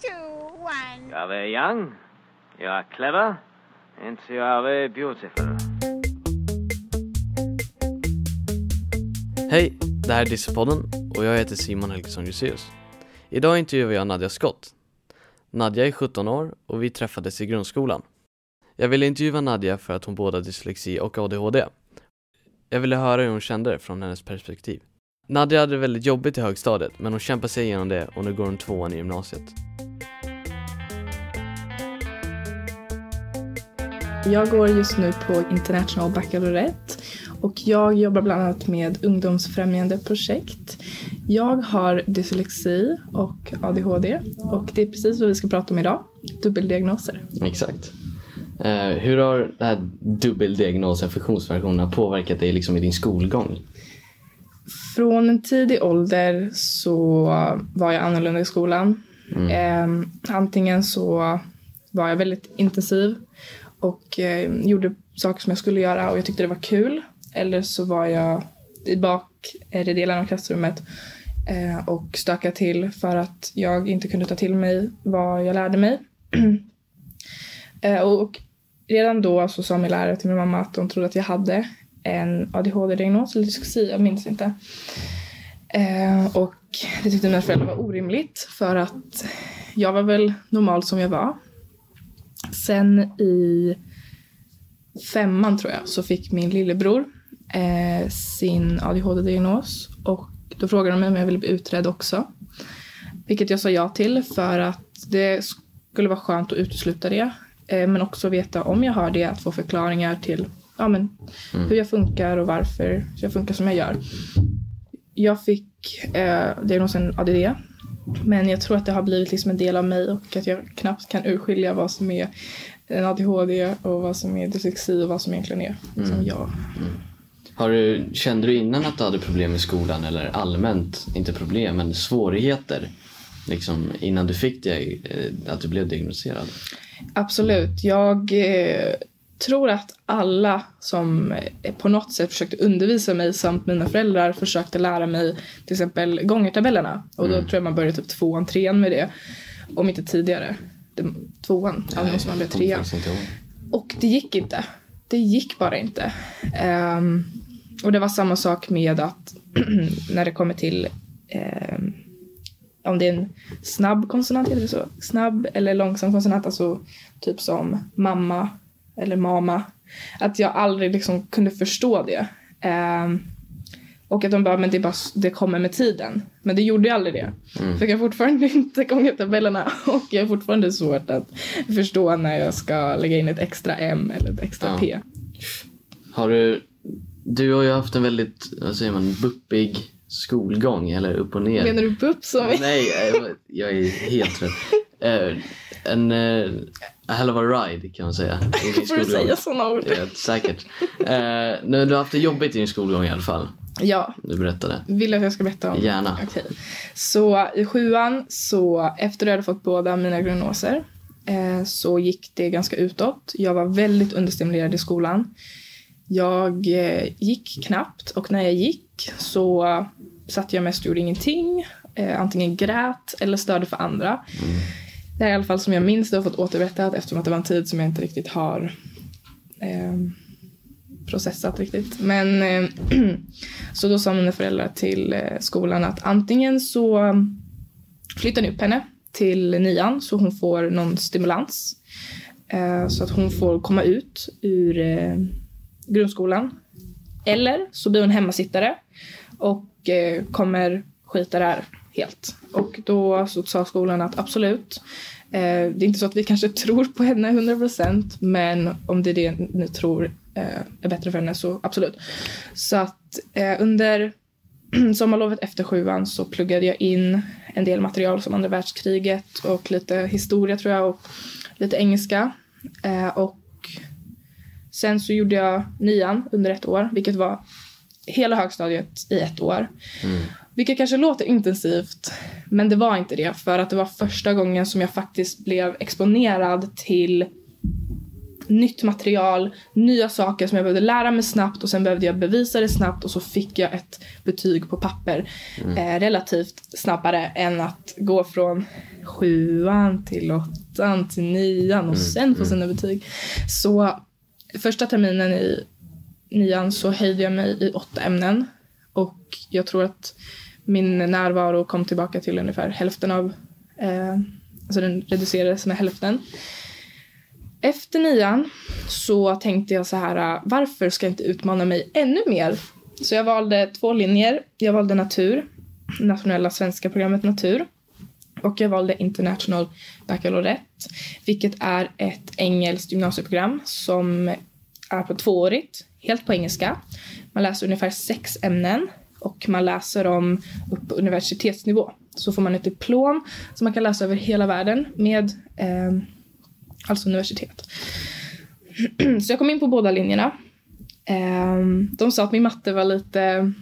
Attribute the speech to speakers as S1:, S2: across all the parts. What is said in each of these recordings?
S1: two, one.
S2: Jag är young, jag är clever, and jag är beautiful.
S3: Hej, det här är Dissepodden och jag heter Simon Helgesson Juseus. Idag intervjuar jag Nadja Skott. Nadja är 17 år och vi träffades i grundskolan. Jag ville intervjua Nadja för att hon både har dyslexi och ADHD. Jag ville höra hur hon kände det från hennes perspektiv. Nadja hade det väldigt jobbigt i högstadiet men hon kämpade sig igenom det och nu går hon tvåan i gymnasiet.
S4: Jag går just nu på International Baccalaureate och jag jobbar bland annat med ungdomsfrämjande projekt. Jag har dyslexi och ADHD och det är precis vad vi ska prata om idag, dubbeldiagnoser.
S3: Exakt. Eh, hur har den här dubbeldiagnosen, funktionsvariationerna påverkat dig liksom i din skolgång?
S4: Från en tidig ålder så var jag annorlunda i skolan. Eh, antingen så var jag väldigt intensiv och eh, gjorde saker som jag skulle göra och jag tyckte det var kul. Eller så var jag i bakdelen eh, av klassrummet eh, och stökade till för att jag inte kunde ta till mig vad jag lärde mig. eh, och, och redan då så sa min lärare till min mamma att de trodde att jag hade en ADHD-diagnos eller dyslexi, jag minns inte. Eh, och det tyckte mina föräldrar var orimligt för att jag var väl normal som jag var. Sen i femman tror jag så fick min lillebror eh, sin ADHD-diagnos och då frågade de mig om jag ville bli utredd också. Vilket jag sa ja till för att det skulle vara skönt att utesluta det. Eh, men också veta om jag har det, att få förklaringar till ja, men, hur jag funkar och varför jag funkar som jag gör. Jag fick eh, diagnosen ADD. Men jag tror att det har blivit liksom en del av mig och att jag knappt kan urskilja vad som är en ADHD och vad som är dyslexi och vad som egentligen är som jag.
S3: Har du, kände du innan att du hade problem i skolan eller allmänt, inte problem, men svårigheter? Liksom innan du fick det, eh, att du blev diagnostiserad?
S4: Absolut. Jag eh, tror att alla som eh, på något sätt försökte undervisa mig samt mina föräldrar försökte lära mig till exempel gångertabellerna. Och då tror jag man började typ tvåan, trean med det. Om inte tidigare. Det, tvåan, alltså måste man
S3: kommer
S4: trean. Och det gick inte. Det gick bara inte. Ehm, och det var samma sak med att när det kommer till ehm, om det är en snabb konsonant, heter det så? Snabb eller långsam konsonant, alltså typ som mamma eller mama. Att jag aldrig liksom kunde förstå det. Ehm, och att de bara, men det, bara, det kommer med tiden. Men det gjorde ju aldrig det. För jag kan fortfarande inte gångertabellerna och jag har fortfarande svårt att förstå när jag ska lägga in ett extra M eller ett extra
S3: Ja.
S4: P.
S3: Har du, du har ju haft en väldigt, vad säger man, buppig skolgång eller upp och ner.
S4: Menar du BUP som.
S3: Nej, jag, jag är helt trött. Eh, en a hell of a ride kan man säga.
S4: Får du säga sådana ord?
S3: Ja, säkert. Uh, nu, du har haft det jobbigt i din skolgång i alla fall.
S4: Ja,
S3: Du berättade.
S4: vill du att jag ska berätta om?
S3: Gärna.
S4: Okej. Så i sjuan, så efter att jag hade fått båda mina diagnoser eh, så gick det ganska utåt. Jag var väldigt understimulerad i skolan. Jag eh, gick knappt och när jag gick så satt jag mest och gjorde ingenting. Eh, antingen grät eller störde för andra. Det är i alla fall som jag minns det och fått återberättat eftersom att det var en tid som jag inte riktigt har eh, processat riktigt. Men eh, så då sa mina föräldrar till eh, skolan att antingen så flyttar ni upp henne till nian så hon får någon stimulans. Eh, så att hon får komma ut ur eh, grundskolan. Eller så blir hon hemmasittare och eh, kommer skita där helt. Och då så sa skolan att absolut, eh, det är inte så att vi kanske tror på henne 100% men om det är det ni tror eh, är bättre för henne så absolut. Så att eh, under sommarlovet efter sjuan så pluggade jag in en del material som andra världskriget och lite historia tror jag och lite engelska. Eh, och sen så gjorde jag nian under ett år, vilket var hela högstadiet i ett år. Mm. Vilket kanske låter intensivt, men det var inte det. För att det var första gången som jag faktiskt blev exponerad till nytt material, nya saker som jag behövde lära mig snabbt och sen behövde jag bevisa det snabbt och så fick jag ett betyg på papper eh, relativt snabbare än att gå från sjuan till åttan till nian och sen få sina betyg. Så första terminen i nian så höjde jag mig i åtta ämnen och jag tror att min närvaro kom tillbaka till ungefär hälften av, eh, alltså den reducerades med hälften. Efter nian så tänkte jag så här, eh, varför ska jag inte utmana mig ännu mer? Så jag valde två linjer. Jag valde natur, nationella svenska programmet natur. Och jag valde International Baccalaureate, vilket är ett engelskt gymnasieprogram som är på tvåårigt, helt på engelska. Man läser ungefär sex ämnen och man läser dem upp på universitetsnivå. Så får man ett diplom som man kan läsa över hela världen med eh, alltså universitet. Så jag kom in på båda linjerna. Ehm, De sa att min matte var lite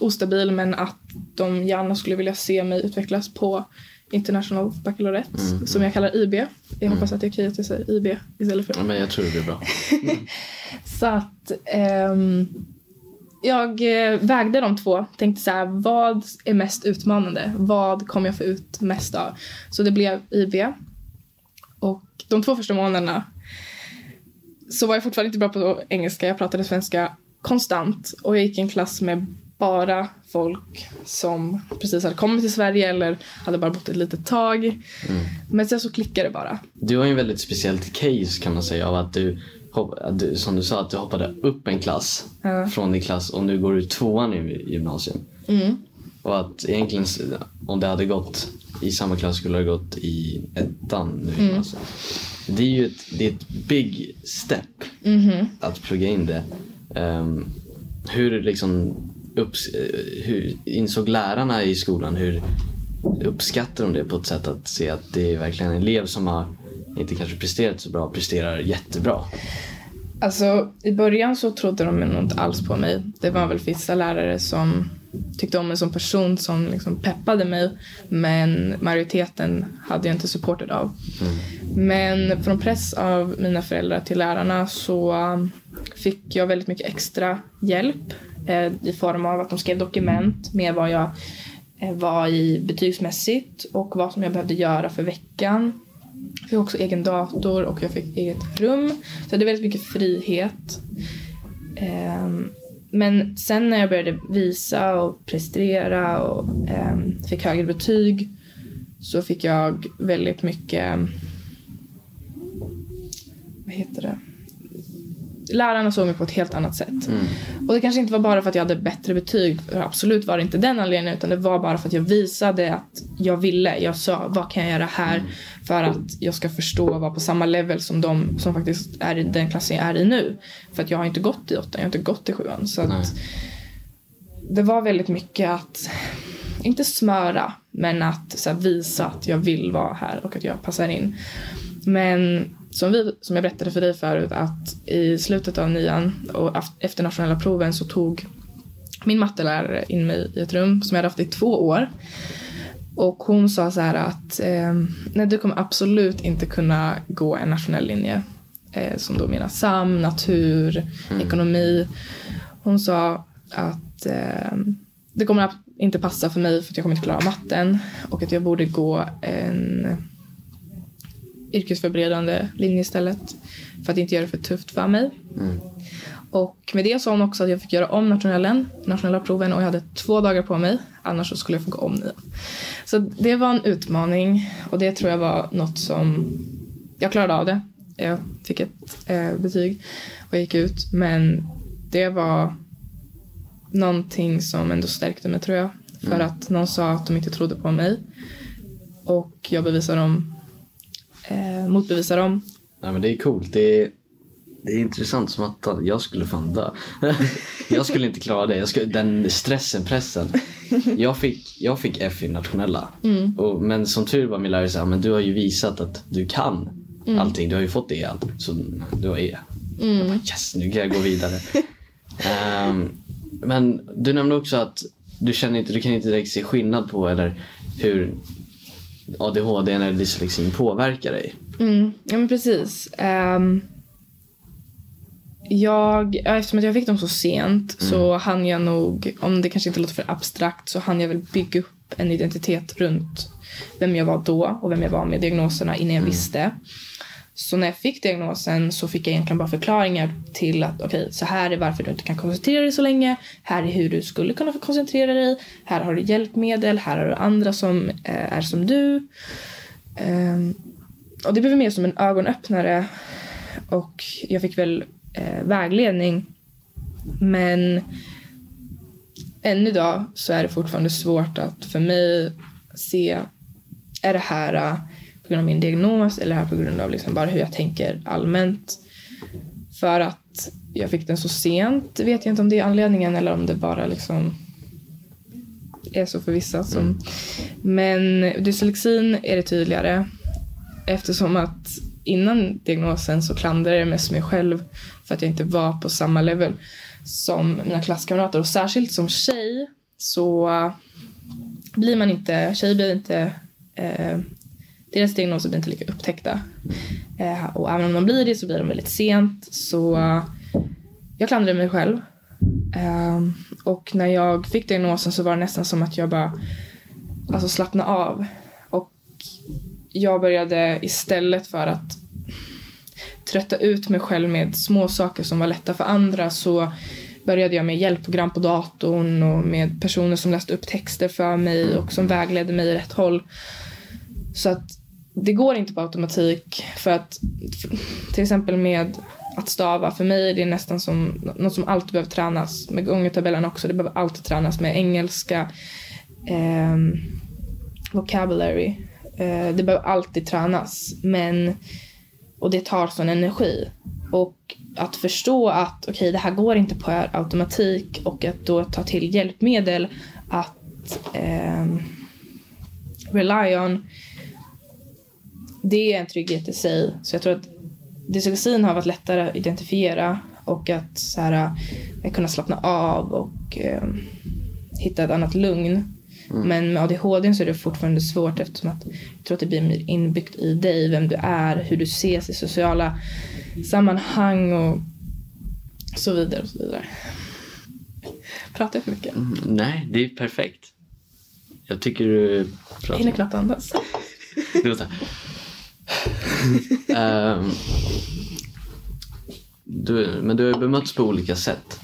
S4: ostabil men att de gärna skulle vilja se mig utvecklas på International Baccalaureate, som jag kallar IB. Jag hoppas att jag kan att säger IB istället för
S3: Ja, men jag tror det blir bra.
S4: så att ehm, jag eh, vägde de två. Tänkte så här, vad är mest utmanande? Vad kommer jag få ut mest av? Så det blev IB. Och de två första månaderna så var jag fortfarande inte bra på engelska. Jag pratade svenska konstant och jag gick i en klass med bara folk som precis hade kommit till Sverige eller hade bara bott ett litet tag. Men sen så klickade det bara.
S3: Du har ju en väldigt speciellt case kan man säga av att du som du sa, att du hoppade upp en klass
S4: Ja.
S3: från din klass och nu går du tvåan i gymnasium.
S4: Mm.
S3: Och att egentligen om det hade gått i samma klass skulle det ha gått i ettan nu i gymnasiet. Det är ju ett, det är ett big step
S4: Mhm.
S3: att plugga in det. Ehm, hur liksom upps, hur insåg lärarna i skolan hur uppskattar de det på ett sätt att se att det är verkligen en elev som har inte kanske presterat så bra presterar jättebra.
S4: Alltså i början så trodde de nog inte alls på mig. Det var väl vissa lärare som tyckte om mig som person som liksom peppade mig. Men majoriteten hade jag inte supported av. Men från press av mina föräldrar till lärarna så um, fick jag väldigt mycket extra hjälp eh, i form av att de skrev dokument med vad jag eh, var i betygsmässigt och vad som jag behövde göra för veckan. Jag fick också egen dator och jag fick eget rum. Så jag hade väldigt mycket frihet. Ehm, men sen när jag började visa och prestera och ehm, fick högre betyg så fick jag väldigt mycket... Vad heter det? Lärarna såg mig på ett helt annat sätt. Och det kanske inte var bara för att jag hade bättre betyg. För absolut var det inte den anledningen. Utan det var bara för att jag visade att jag ville. Jag sa vad kan jag göra här för att jag ska förstå och vara på samma level som de som faktiskt är i den klassen jag är i nu. För att jag har inte gått i åttan, jag har inte gått i sjuan. Så att det var väldigt mycket att, inte smöra, men att här, visa att jag vill vara här och att jag passar in. Men som, vi, som jag berättade för dig förut att i slutet av nian och efter nationella proven så tog min mattelärare in mig i ett rum som jag hade haft i två år. Och hon sa så här att eh, nej, du kommer absolut inte kunna gå en nationell linje. Eh, som då menar SAM, natur, ekonomi. Hon sa att eh, det kommer inte passa för mig för att jag kommer inte klara matten. Och att jag borde gå en yrkesförberedande linje istället. För att inte göra det för tufft för mig. Och med det sa hon också att jag fick göra om nationellen, nationella proven och jag hade två dagar på mig. Annars så skulle jag få gå om nian. Så det var en utmaning och det tror jag var något som jag klarade av det. Jag fick ett eh, betyg och gick ut. Men det var någonting som ändå stärkte mig tror jag. För att någon sa att de inte trodde på mig. Och jag bevisade dem, eh, motbevisade dem.
S3: Nej, men det är coolt. Det är, det är intressant som att jag skulle fan dö. jag skulle inte klara det. Skulle, den stressen, pressen. Jag fick, jag fick F i nationella. Och, men som tur var min lärare sa men du har ju visat att du kan allting. Du har ju fått E allt. Så du har E. Jag bara, yes, nu kan jag gå vidare. Ehm, men du nämnde också att du, känner inte, du kan inte direkt se skillnad på eller hur ADHD eller dyslexin påverkar dig.
S4: Mm, ja men precis. Ehm, Jag, ja, eftersom att jag fick dem så sent så hann jag nog, om det kanske inte låter för abstrakt, så hann jag väl bygga upp en identitet runt vem jag var då och vem jag var med diagnoserna innan jag visste. Så när jag fick diagnosen så fick jag egentligen bara förklaringar till att okej, så här är varför du inte kan koncentrera dig så länge. Här är hur du skulle kunna få koncentrera dig. Här har du hjälpmedel. Här har du andra som eh, är som du. Ehm, och det blev mer som en ögonöppnare. Och jag fick väl eh, vägledning. Men än idag så är det fortfarande svårt att för mig se, är det här eh, på grund av min diagnos eller är på grund av liksom bara hur jag tänker allmänt? För att jag fick den så sent vet jag inte om det är anledningen eller om det bara liksom är så för vissa. Som, Men dyslexin är det tydligare eftersom att innan diagnosen så klandrade jag mest mig själv för att jag inte var på samma level som mina klasskamrater och särskilt som tjej så blir man inte, tjejer blir inte eh, deras diagnoser blir inte lika upptäckta. Eh, och även om de blir det så blir de väldigt sent. Så eh, jag klandrade mig själv. Eh, och när jag fick diagnosen så var det nästan som att jag bara alltså slappnade av. Och jag började istället för att trötta ut mig själv med små saker som var lätta för andra så började jag med hjälpprogram på datorn och med personer som läste upp texter för mig och som vägledde mig i rätt håll. Så att det går inte på automatik för att till exempel med att stava, för mig är det nästan som något som alltid behöver tränas. Med gångertabellen också, det behöver alltid tränas med engelska, eh, vocabulary. Eh, det behöver alltid tränas. Men, och det tar sån energi. Och att förstå att okej, okay, det här går inte på automatik och att då ta till hjälpmedel att eh, rely on det är en trygghet i sig. Så jag tror att dyslexin har varit lättare att identifiera och att så här, kunna slappna av och eh, hitta ett annat lugn. Mm. Men med ADHD så är det fortfarande svårt eftersom att jag tror att det blir mer inbyggt i dig, vem du är, hur du ses i sociala sammanhang och så vidare. Och så vidare. Pratar jag för mycket?
S3: Mm, nej, det är perfekt. Jag tycker du
S4: pratar... Jag hinner knappt andas.
S3: Um, du, men du har bemötts på olika sätt.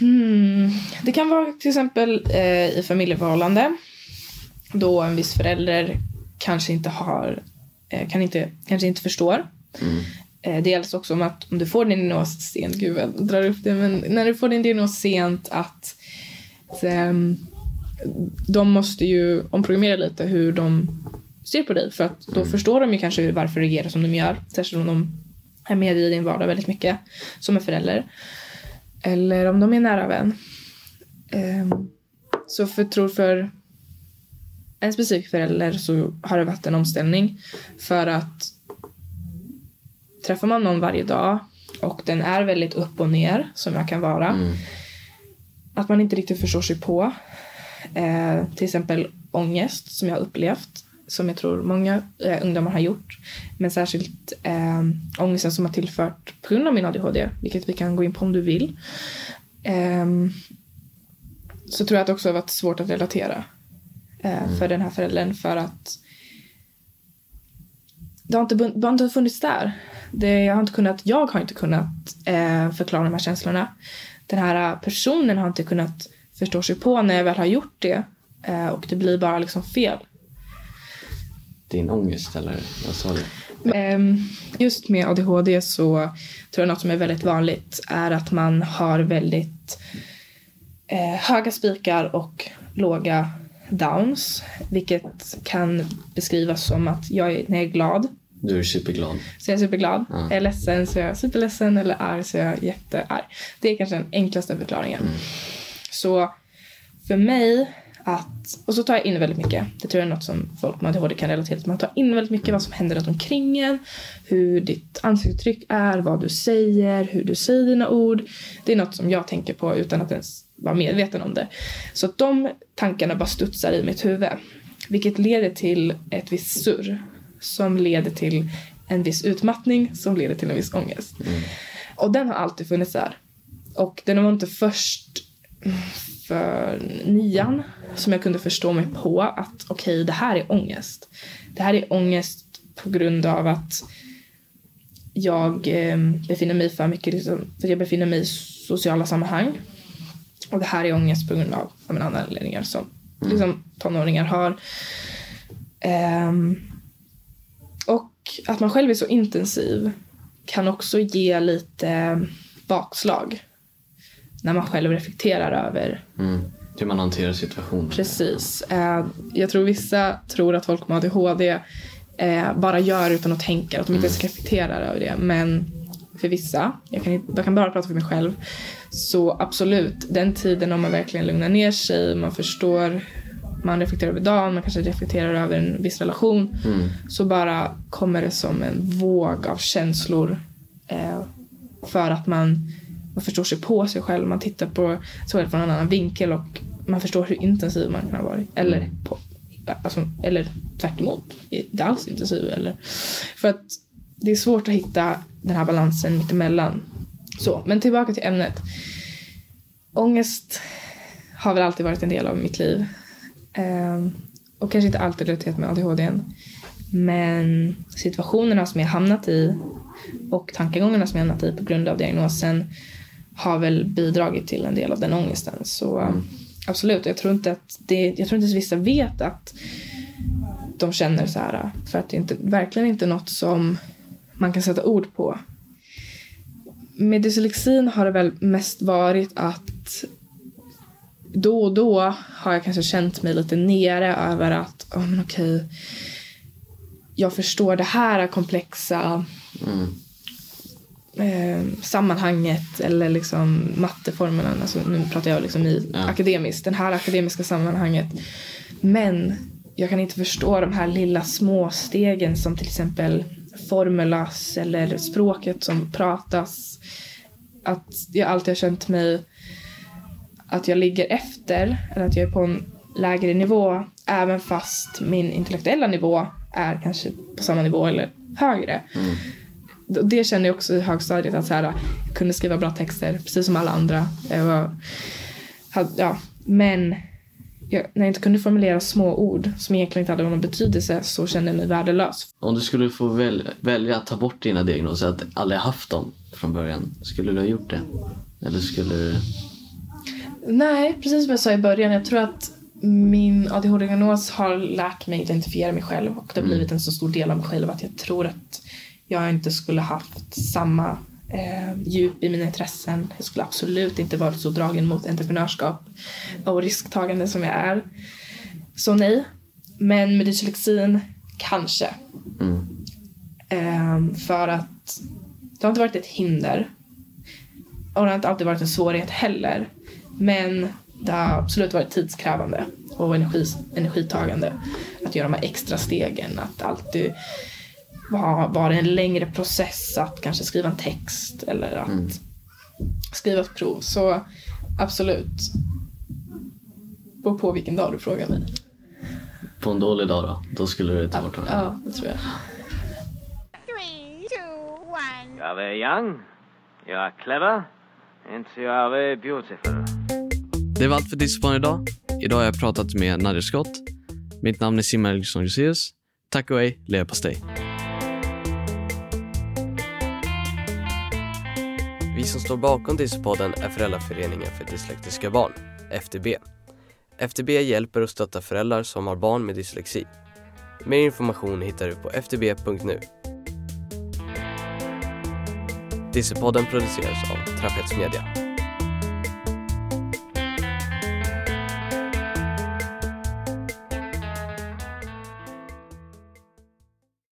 S4: Hmm. Det kan vara till exempel eh, i familjeförhållande. Då en viss förälder kanske inte har, eh, kan inte, kanske inte förstår. Mm. Eh, dels också om att om du får din diagnos sent, gud jag drar upp det, men när du får din diagnos sent att um, de måste ju omprogrammera lite hur de ser på dig för att då mm. förstår de ju kanske varför du reagerar som de gör. Särskilt om de är med i din vardag väldigt mycket som en förälder. Eller om de är nära vän. Um, så för, tror för en specifik förälder så har det varit en omställning för att träffar man någon varje dag och den är väldigt upp och ner som jag kan vara. Mm. Att man inte riktigt förstår sig på. Eh, till exempel ångest som jag har upplevt som jag tror många eh, ungdomar har gjort. Men särskilt eh, ångesten som har tillfört på grund av min ADHD, vilket vi kan gå in på om du vill. Eh, så tror jag att det också har varit svårt att relatera eh, mm. för den här föräldern för att det har inte, det har inte funnits där. Det, jag, har inte kunnat, jag har inte kunnat eh, förklara de här känslorna. Den här personen har inte kunnat förstå sig på när jag väl har gjort det. Eh, och det blir bara liksom fel
S3: din ångest eller vad sa du?
S4: Ehm, just med ADHD så tror jag något som är väldigt vanligt är att man har väldigt eh, höga spikar och låga downs. Vilket kan beskrivas som att jag är, när jag är glad
S3: du är superglad.
S4: Så jag är superglad. Ja. Är jag ledsen så är jag superledsen eller arg så är jag jättearg. Det är kanske den enklaste förklaringen. Mm. Så för mig att, och så tar jag in väldigt mycket. Det tror jag är något som folk med ADHD kan relatera till. Man tar in väldigt mycket vad som händer runt omkring en. Hur ditt ansiktsuttryck är, vad du säger, hur du säger dina ord. Det är något som jag tänker på utan att ens vara medveten om det. Så att de tankarna bara studsar i mitt huvud. Vilket leder till ett visst surr. Som leder till en viss utmattning som leder till en viss ångest. Mm. Och den har alltid funnits där. Och den var inte först för nian som jag kunde förstå mig på att okej, okay, det här är ångest. Det här är ångest på grund av att jag eh, befinner mig för mycket, liksom, för jag befinner mig i sociala sammanhang. Och det här är ångest på grund av, av andra anledningar som mm. liksom, tonåringar har. Um, och att man själv är så intensiv kan också ge lite bakslag. När man själv reflekterar över
S3: mm. hur man hanterar situationen.
S4: Precis. Uh, jag tror vissa tror att folk med ADHD uh, bara gör utan att tänka, att de inte ens mm. reflekterar över det. Men för vissa, jag kan, jag kan bara prata för mig själv, så absolut, den tiden om man verkligen lugnar ner sig, man förstår man reflekterar över dagen, man kanske reflekterar över en viss relation. Mm. Så bara kommer det som en våg av känslor. Eh, för att man, man förstår sig på sig själv, man tittar på själv från en annan vinkel och man förstår hur intensiv man kan ha varit. Eller, mm. på, alltså, eller tvärt emot, inte alls intensiv. Eller, för att det är svårt att hitta den här balansen mittemellan. Så, men tillbaka till ämnet. Ångest har väl alltid varit en del av mitt liv. Um, och kanske inte alltid relaterat med ADHD. Men situationerna som jag hamnat i och tankegångarna som jag hamnat i på grund av diagnosen har väl bidragit till en del av den ångesten. Så mm. absolut, jag tror inte att det, jag tror inte att vissa vet att de känner så här. För att det är inte, verkligen inte något som man kan sätta ord på. Med dyslexin har det väl mest varit att då och då har jag kanske känt mig lite nere över att, oh, men okej, jag förstår det här komplexa mm. Eh, sammanhanget eller liksom matteformerna. Alltså, nu pratar jag liksom i ja. akademiskt, det här akademiska sammanhanget. Men jag kan inte förstå de här lilla små stegen som till exempel formulas eller språket som pratas. Att jag alltid har känt mig att jag ligger efter eller att jag är på en lägre nivå även fast min intellektuella nivå är kanske på samma nivå eller högre. Mm. Det kände jag också i högstadiet att så här, jag kunde skriva bra texter precis som alla andra. Jag var, hade, ja, men jag, när jag inte kunde formulera små ord som egentligen inte hade någon betydelse så kände jag mig värdelös.
S3: Om du skulle få väl, välja att ta bort dina diagnoser, att aldrig haft dem från början, skulle du ha gjort det? Eller skulle du
S4: Nej, precis som jag sa i början. Jag tror att min ADHD-diagnos har lärt mig identifiera mig själv och det har mm. blivit en så stor del av mig själv att jag tror att jag inte skulle haft samma eh, djup i mina intressen. Jag skulle absolut inte varit så dragen mot entreprenörskap och risktagande som jag är. Så nej. Men med dyslexin, kanske. Mm. Eh, för att det har inte varit ett hinder. Och det har inte alltid varit en svårighet heller. Men det har absolut varit tidskrävande och energi, energitagande att göra de här extra stegen. Att alltid vara, vara en längre process att kanske skriva en text eller att mm. skriva ett prov. Så absolut. Beror på vilken dag du frågar mig.
S3: På en dålig dag då? Då skulle du ta bort
S4: den? Ja, det tror jag.
S2: Jag är young, jag är clever, and jag är beautiful.
S3: Det var allt för Discipline idag. Idag har jag pratat med Nadia Scott. Mitt namn är Simon Elgesson Joseus. Tack och hej, leverpastej. Vi som står bakom Dyslexpodden är Föräldraföreningen för dyslektiska barn, FDB. FDB hjälper och stöttar föräldrar som har barn med dyslexi. Mer information hittar du på ftb.nu. Dyslexpodden produceras av Trapets Media.